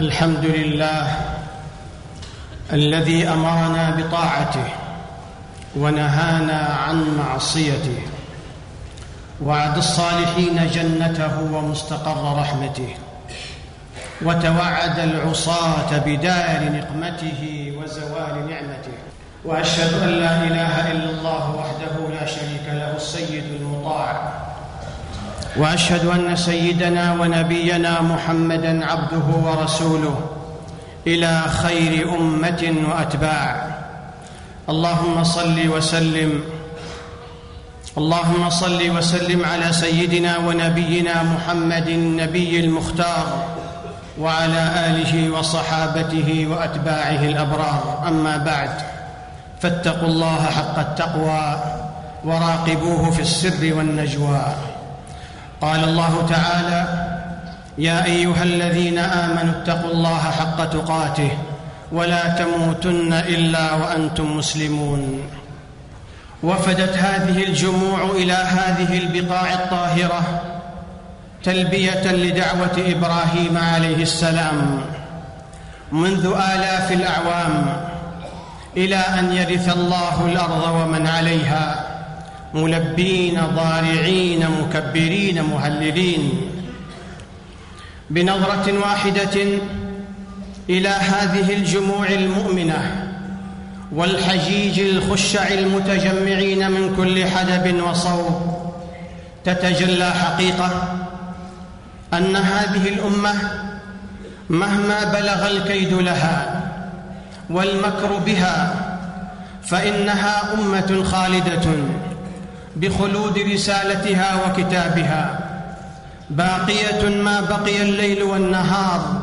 الحمد لله الذي أمرنا بطاعته ونهانا عن معصيته وعد الصالحين جنته ومستقر رحمته وتوعد العصاة بدار نقمته وزوال نعمته وأشهد أن لا إله إلا الله وحده لا شريك له السيد المطاع وأشهد أن سيدنا ونبينا محمدا عبده ورسوله إلى خير أمة وأتباع. اللهم صل وسلم. اللهم صل وسلم على سيدنا ونبينا محمد النبي المختار وعلى آله وصحابته وأتباعه الأبرار. أما بعد فاتقوا الله حق التقوى وراقبوه في السر والنجوى. قال الله تعالى يا أيها الذين آمنوا اتقوا الله حق تقاته ولا تموتن إلا وأنتم مسلمون. وفدت هذه الجموع إلى هذه البقاع الطاهرة تلبية لدعوة إبراهيم عليه السلام منذ آلاف الأعوام إلى أن يرث الله الأرض ومن عليها. ملبين ضارعين مكبرين مهللين. بنظرة واحدة إلى هذه الجموع المؤمنة والحجيج الخشع المتجمعين من كل حدب وصوب تتجلى حقيقة أن هذه الأمة مهما بلغ الكيد لها والمكر بها فإنها أمة خالدة. بخلود رسالتها وكتابها. باقية ما بقي الليل والنهار.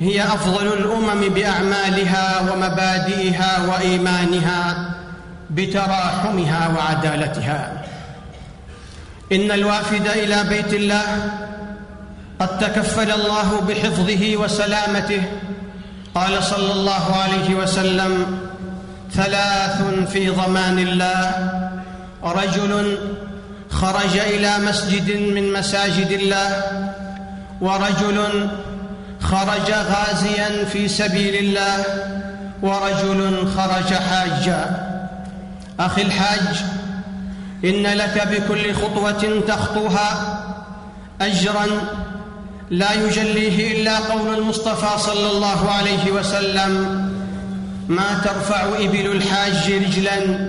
هي أفضل الأمم بأعمالها ومبادئها وإيمانها بتراحمها وعدالتها. إن الوافد إلى بيت الله قد تكفل الله بحفظه وسلامته. قال صلى الله عليه وسلم ثلاث في ضمان الله رجل خرج إلى مسجد من مساجد الله ورجل خرج غازيا في سبيل الله ورجل خرج حاجا. أخي الحاج إن لك بكل خطوة تخطوها اجرا لا يجليه إلا قول المصطفى صلى الله عليه وسلم ما ترفع إبل الحاج رجلا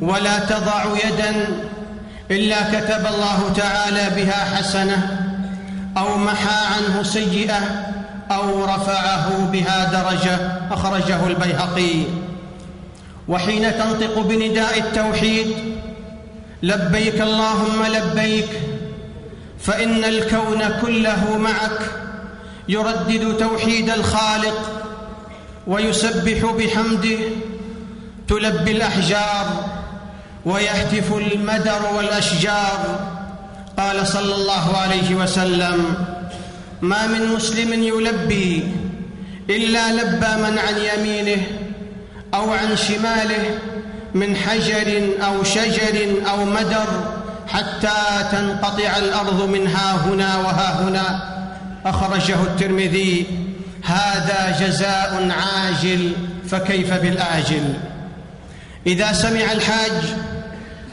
ولا تضع يدا إلا كتب الله تعالى بها حسنة أو محى عنه سيئة أو رفعه بها درجة أخرجه البيهقي. وحين تنطق بنداء التوحيد لبيك اللهم لبيك فإن الكون كله معك يردد توحيد الخالق ويسبح بحمده تلبي الأحجار ويهتف المدر والأشجار. قال صلى الله عليه وسلم ما من مسلم يلبي إلا لبى من عن يمينه أو عن شماله من حجر أو شجر أو مدر حتى تنقطع الأرض من ها هنا وها هنا. أخرجه الترمذي هذا جزاء عاجل فكيف بالآجل؟ إذا سمع الحاج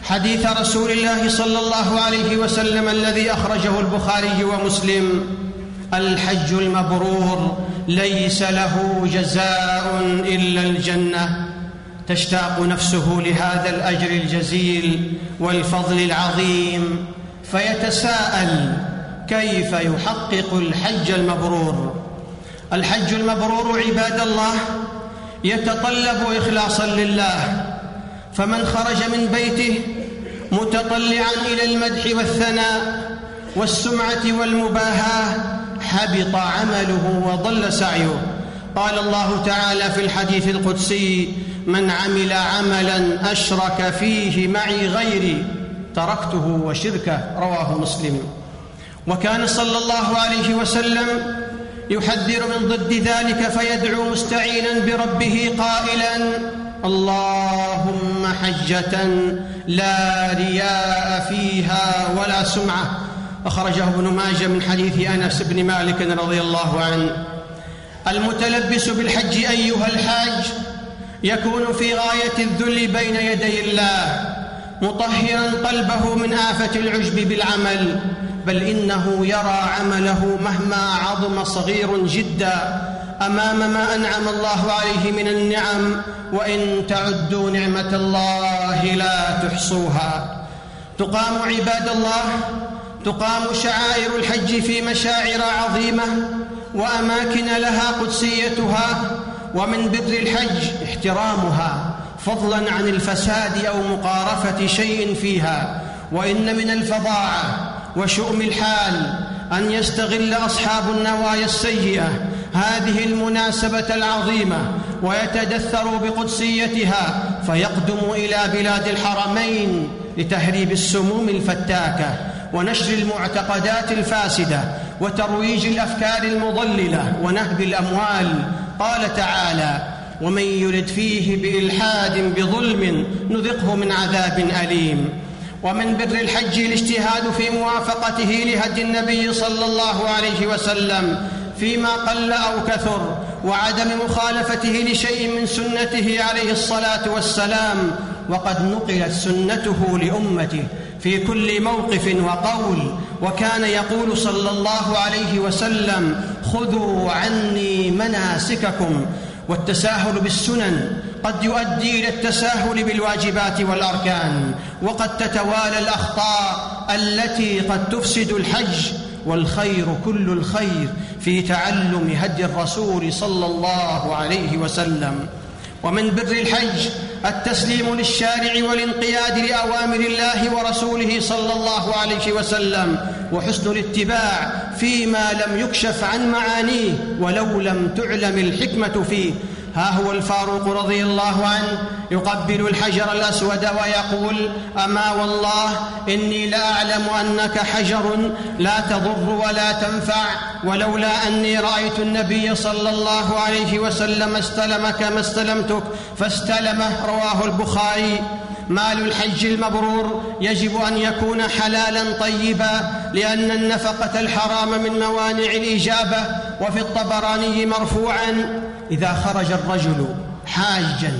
حديث رسول الله صلى الله عليه وسلم الذي أخرجه البخاري ومسلم الحج المبرور ليس له جزاء إلا الجنة تشتاق نفسه لهذا الأجر الجزيل والفضل العظيم فيتساءل كيف يحقق الحج المبرور؟ الحج المبرور عباد الله يتطلب إخلاصا لله فمن خرج من بيته متطلعا إلى المدح والثناء والسمعة والمباهاة حبط عمله وضل سعيه. قال الله تعالى في الحديث القدسي من عمل عملا أشرك فيه معي غيري تركته وشركه. رواه مسلم. وكان صلى الله عليه وسلم يحذر من ضد ذلك فيدعو مستعينا بربه قائلا اللهم حجة لا رياء فيها ولا سمعة. أخرجه ابن ماجه من حديث أنس بن مالك رضي الله عنه. المتلبس بالحج أيها الحاج يكون في غاية الذل بين يدي الله مطهرا قلبه من آفة العجب بالعمل بل إنه يرى عمله مهما عظم صغير جدا. أمام ما أنعم الله عليه من النعم وإن تعدوا نعمة الله لا تحصوها. تقام عباد الله تقام شعائر الحج في مشاعر عظيمة وأماكن لها قدسيتها ومن بر الحج احترامها فضلا عن الفساد أو مقارفة شيء فيها. وإن من الفظاعة وشؤم الحال أن يستغل أصحاب النوايا السيئة هذه المناسبة العظيمة ويتدثروا بقدسيتها فيقدموا إلى بلاد الحرمين لتهريب السموم الفتاكة ونشر المعتقدات الفاسدة وترويج الأفكار المضللة ونهب الأموال. قال تعالى ومن يرد فيه بإلحاد بظلم نذقه من عذاب أليم. ومن بر الحج الاجتهاد في موافقته لهدي النبي صلى الله عليه وسلم فيما قل أو كثر وعدم مخالفته لشيء من سنته عليه الصلاة والسلام وقد نقلت سنته لأمته في كل موقف وقول وكان يقول صلى الله عليه وسلم خذوا عني مناسككم والتساهل بالسنن قد يؤدي إلى التساهل بالواجبات والأركان وقد تتوالى الأخطاء التي قد تفسد الحج والخير كل الخير في تعلم هدي الرسول صلى الله عليه وسلم. ومن بر الحج التسليم للشارع والانقياد لأوامر الله ورسوله صلى الله عليه وسلم وحسن الاتباع فيما لم يكشف عن معانيه ولو لم تعلم الحكمة فيه. ها هو الفاروق رضي الله عنه يقبل الحجر الأسود ويقول أما والله إني لاعلم أنك حجر لا تضر ولا تنفع ولولا أني رأيت النبي صلى الله عليه وسلم استلمك ما استلمتك فاستلمه. رواه البخاري. مال الحج المبرور يجب أن يكون حلالا طيبا لأن النفقة الحرام من موانع الإجابة وفي الطبراني مرفوعا. إذا خرج الرجل حاجا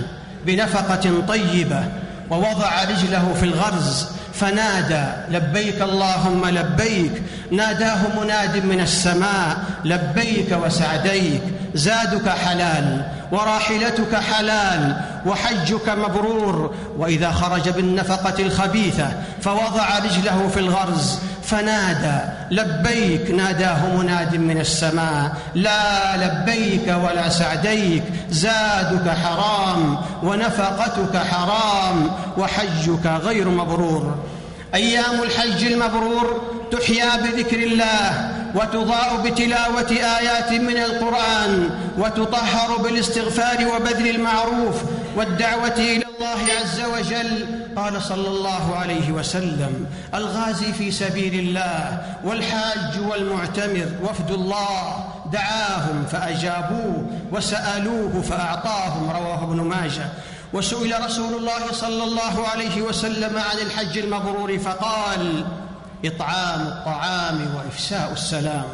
بنفقة طيبة ووضع رجله في الغرز فنادى لبيك اللهم لبيك ناداه مناد من السماء لبيك وسعديك زادك حلال وراحلتك حلال وحجك مبرور وإذا خرج بالنفقة الخبيثة فوضع رجله في الغرز فنادى لبيك ناداه مناد من السماء لا لبيك ولا سعديك زادك حرام ونفقتك حرام وحجك غير مبرور أيام الحج المبرور تحيا بذكر الله وتضاء بتلاوة آيات من القرآن وتطهر بالاستغفار وبذل المعروف والدعوة إلى الله عز وجل. قال صلى الله عليه وسلم الغازي في سبيل الله والحاج والمعتمر وفد الله دعاهم فأجابوه وسألوه فأعطاهم رواه ابن ماجه. وسئل رسول الله صلى الله عليه وسلم عن الحج المبرور فقال إطعام الطعام وإفساء السلام.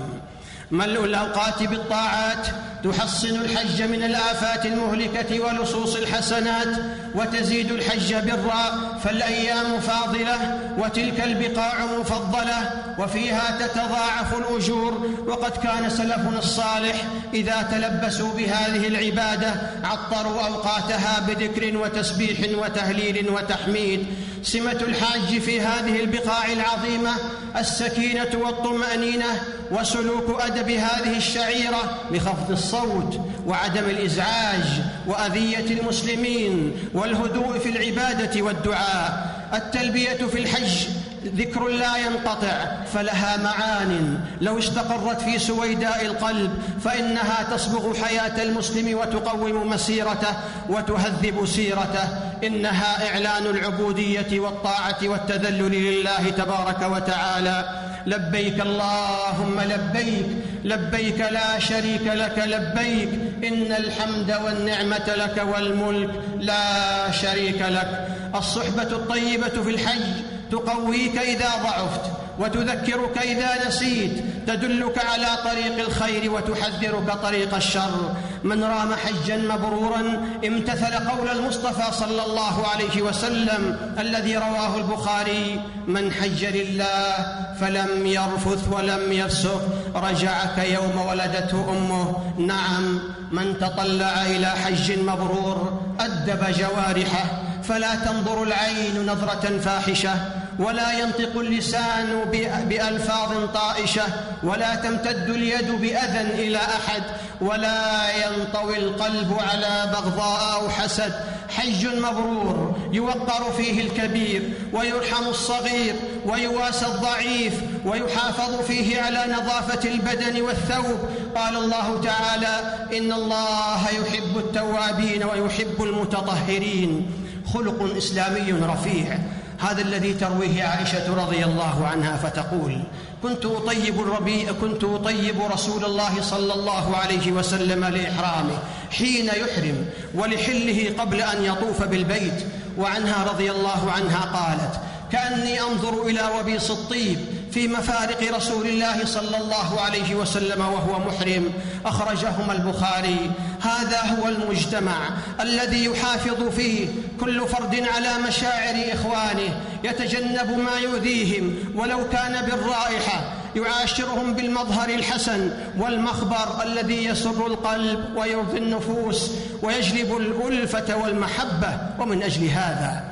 ملء الاوقات بالطاعات تحصن الحج من الآفات المهلكة ولصوص الحسنات وتزيد الحج برا فالأيام فاضلة وتلك البقاع مفضلة وفيها تتضاعف الأجور. وقد كان سلفنا الصالح إذا تلبسوا بهذه العبادة عطروا أوقاتها بذكر وتسبيح وتهليل وتحميد. سمة الحاج في هذه البقاع العظيمة السكينة والطمأنينة وسلوك أدب هذه الشعيرة بخفض الصوت وعدم الإزعاج وأذية المسلمين والهدوء في العبادة والدعاء. التلبية في الحج ذكر لا ينقطع فلها معان. لو استقرت في سويداء القلب فإنها تصبغ حياة المسلم وتقوم مسيرته وتهذب سيرته. إنها إعلان العبودية والطاعة والتذلل لله تبارك وتعالى. لبيك اللهم لبيك لبيك لا شريك لك لبيك إن الحمد والنعمة لك والملك لا شريك لك. الصحبة الطيبة في الحج تقويك إذا ضعفت وتذكرك إذا نسيت تدلك على طريق الخير وتحذرك طريق الشر. من رام حجا مبرورا امتثل قول المصطفى صلى الله عليه وسلم الذي رواه البخاري من حج لله فلم يرفث ولم يفسق رجع كيوم ولدته أمه. نعم من تطلع إلى حج مبرور أدب جوارحه فلا تنظر العين نظرة فاحشة. ولا ينطق اللسان بألفاظ طائشة ولا تمتد اليد بأذى إلى أحد ولا ينطوي القلب على بغضاء أو حسد. حج مبرور يوقر فيه الكبير ويرحم الصغير ويواسى الضعيف ويحافظ فيه على نظافة البدن والثوب. قال الله تعالى إن الله يحب التوابين ويحب المتطهرين. خلق إسلامي رفيع. هذا الذي ترويه عائشة رضي الله عنها فتقول كنت أطيب الربيع كنت أطيب رسول الله صلى الله عليه وسلم لإحرامه حين يحرم ولحله قبل أن يطوف بالبيت. وعنها رضي الله عنها قالت كأني أنظر إلى وبيص الطيب في مفارق رسول الله صلى الله عليه وسلم وهو محرم أخرجهما البخاري. هذا هو المجتمع الذي يحافظ فيه كل فرد على مشاعر إخوانه يتجنب ما يؤذيهم. ولو كان بالرائحة يعاشرهم بالمظهر الحسن والمخبر الذي يسر القلب ويرضي النفوس ويجلب الألفة والمحبة. ومن أجل هذا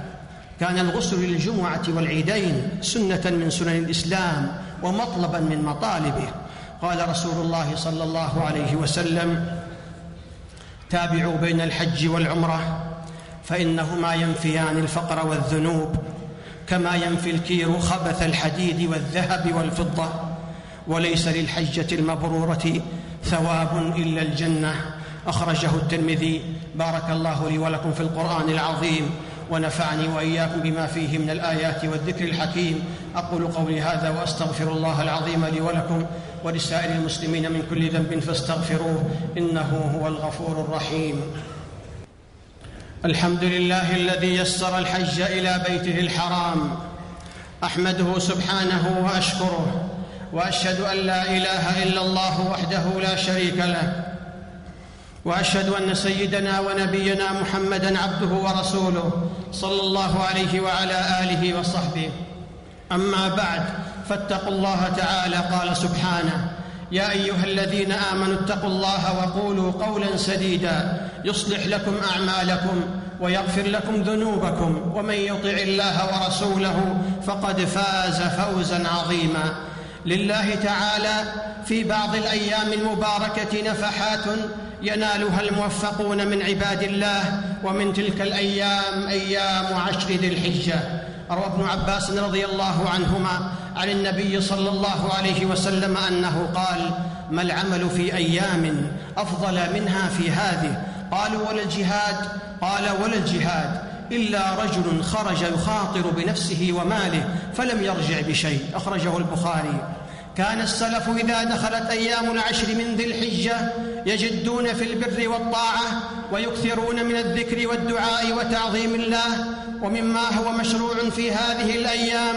كان الغسل للجمعة والعيدين سنة من سنن الإسلام ومطلبا من مطالبه. قال رسول الله صلى الله عليه وسلم تابعوا بين الحج والعمرة فإنهما ينفيان الفقر والذنوب كما ينفي الكير خبث الحديد والذهب والفضة وليس للحجة المبرورة ثواب إلا الجنة. أخرجه الترمذي. بارك الله لي ولكم في القرآن العظيم. ونفعني واياكم بما فيه من الآيات والذكر الحكيم. أقول قولي هذا وأستغفر الله العظيم لي ولكم ولسائر المسلمين من كل ذنب فاستغفروه إنه هو الغفور الرحيم. الحمد لله الذي يسر الحج إلى بيته الحرام. أحمده سبحانه وأشكره وأشهد أن لا إله إلا الله وحده لا شريك له وأشهد أن سيدنا ونبينا محمدا عبده ورسوله صلى الله عليه وعلى آله وصحبه. أما بعد فاتقوا الله تعالى قال سبحانه يا أيها الذين آمنوا اتقوا الله وقولوا قولا سديدا يصلح لكم أعمالكم ويغفر لكم ذنوبكم ومن يطع الله ورسوله فقد فاز فوزا عظيما. لله تعالى في بعض الأيام المباركة نفحات ينالها الموفقون من عباد الله ومن تلك الأيام أيام عشر ذي الحجة. روى ابن عباس رضي الله عنهما عن النبي صلى الله عليه وسلم أنه قال ما العمل في أيام أفضل منها في هذه؟ قالوا ولا الجهاد؟ قال ولا الجهاد. إلا رجل خرج يخاطر بنفسه وماله فلم يرجع بشيء. أخرجه البخاري. كان السلف إذا دخلت أيام العشر من ذي الحجة يجدون في البر والطاعة ويكثرون من الذكر والدعاء وتعظيم الله. ومما هو مشروع في هذه الأيام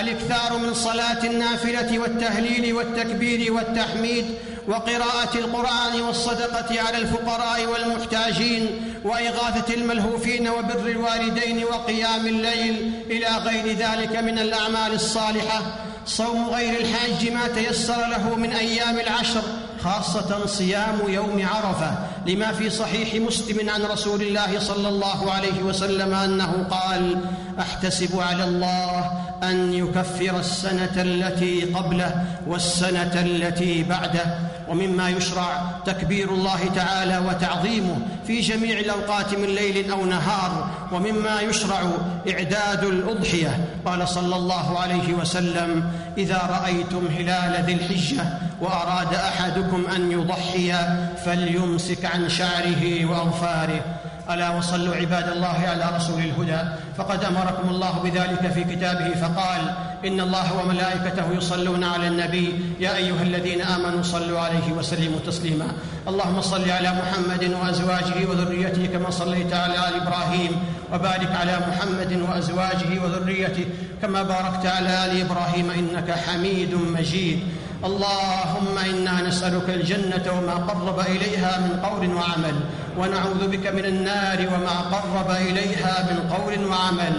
الإكثار من صلاة النافلة والتهليل والتكبير والتحميد وقراءة القرآن والصدقة على الفقراء والمحتاجين وإغاثة الملهوفين وبر الوالدين وقيام الليل إلى غير ذلك من الأعمال الصالحة. صوم غير الحاج ما تيسر له من أيام العشر خاصة صيام يوم عرفة لما في صحيح مسلم عن رسول الله صلى الله عليه وسلم أنه قال أحتسب على الله أن يكفر السنة التي قبله والسنة التي بعده ومما يشرع تكبير الله تعالى وتعظيمه في جميع الأوقات من ليل أو نهار ومما يشرع إعداد الأضحية. قال صلى الله عليه وسلم إذا رأيتم هلال ذي الحجة وأراد أحدكم أن يضحي فليمسك عن شعره وأظفاره. ألا وصلوا عباد الله على رسول الهدى. فقد أمركم الله بذلك في كتابه فقال إن الله وملائكته يصلون على النبي. يا أيها الذين آمنوا صلوا عليه وسلموا تسليما. اللهم صل على محمد وأزواجه وذريته كما صليت على آل إبراهيم وبارك على محمد وأزواجه وذريته كما باركت على آل إبراهيم إنك حميد مجيد. اللهم إنا نسألك الجنة وما قرب إليها من قول وعمل ونعوذ بك من النار وما قرب إليها من قول وعمل.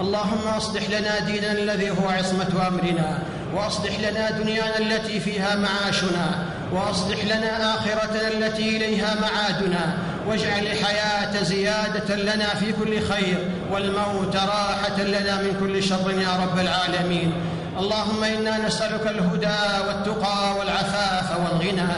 اللهم اصلح لنا ديننا الذي هو عصمة أمرنا واصلح لنا دنيانا التي فيها معاشنا واصلح لنا آخرتنا التي إليها معادنا واجعل الحياة زيادة لنا في كل خير والموت راحة لنا من كل شر يا رب العالمين. اللهم إنا نسألك الهدى والتقى والعفاف والغنى.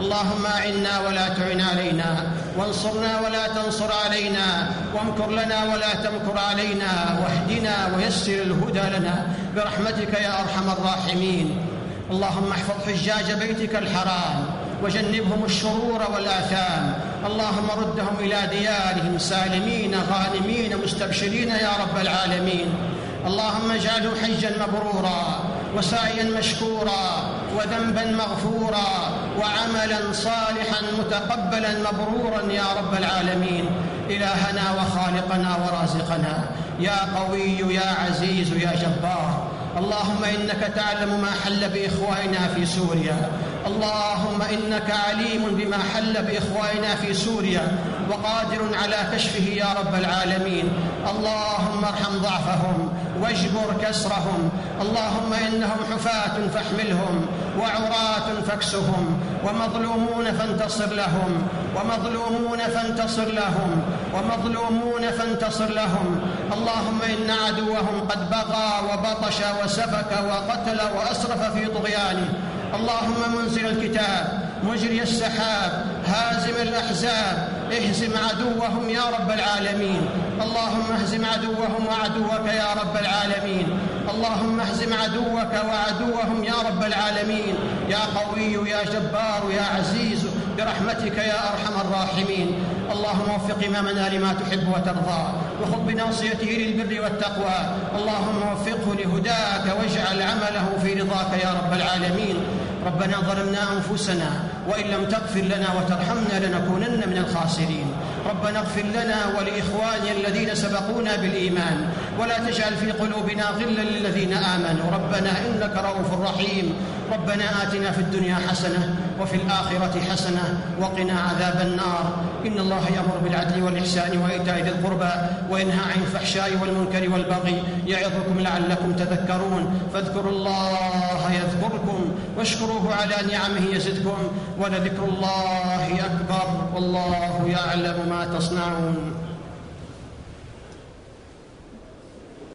اللهم اعنا ولا تعن علينا. وانصرنا ولا تنصر علينا وامكر لنا ولا تمكر علينا واهدنا ويسر الهدى لنا برحمتك يا أرحم الراحمين. اللهم احفظ حجاج بيتك الحرام وجنبهم الشرور والآثام. اللهم ردهم إلى ديارهم سالمين غانمين مستبشرين يا رب العالمين. اللهم اجعله حجا مبرورا وسعيا مشكورا وذنبا مغفورا وعملا صالحا متقبلا مبرورا يا رب العالمين. إلهنا وخالقنا ورازقنا. يا قوي يا عزيز يا جبار. اللهم إنك تعلم ما حل بإخواننا في سوريا. اللهم إنك عليم بما حل بإخواننا في سوريا. وقادر على كشفه يا رب العالمين. اللهم ارحم ضعفهم واجبر كسرهم. اللهم إنهم حفاة فاحملهم وعراة فاكسهم. ومظلومون فانتصر لهم. ومظلومون فانتصر لهم. ومظلومون فانتصر لهم. اللهم إن عدوهم قد بغى وبطش وسفك وقتل وأسرف في طغيانه. اللهم منزل الكتاب مجري السحاب هازم الأحزاب اهزم عدوهم يا رب العالمين. اللهم اهزم عدوهم وعدوك يا رب العالمين. اللهم اهزم عدوك وعدوهم يا رب العالمين. يا قوي يا جبار يا عزيز برحمتك يا أرحم الراحمين. اللهم وفق امامنا لما تحب وترضى وخذ بناصيته للبر والتقوى. اللهم وفقه لهداك واجعل عمله في رضاك يا رب العالمين. ربنا ظلمنا أنفسنا وإن لم تغفر لنا وترحمنا لنكونن من الخاسرين. ربنا اغفر لنا ولاخواننا الذين سبقونا بالإيمان. ولا تجعل في قلوبنا غلا للذين آمنوا. ربنا إنك رؤوف رحيم. ربنا آتنا في الدنيا حسنة وفي الآخرة حسنة وقنا عذاب النار. إن الله يأمر بالعدل والإحسان وإيتاء ذي القربى وينهى عن الفحشاء والمنكر والبغي يعظكم لعلكم تذكرون. فاذكروا الله يذكركم واشكروه على نعمه يزدكم ولذكر الله أكبر والله يعلم ما تصنعون.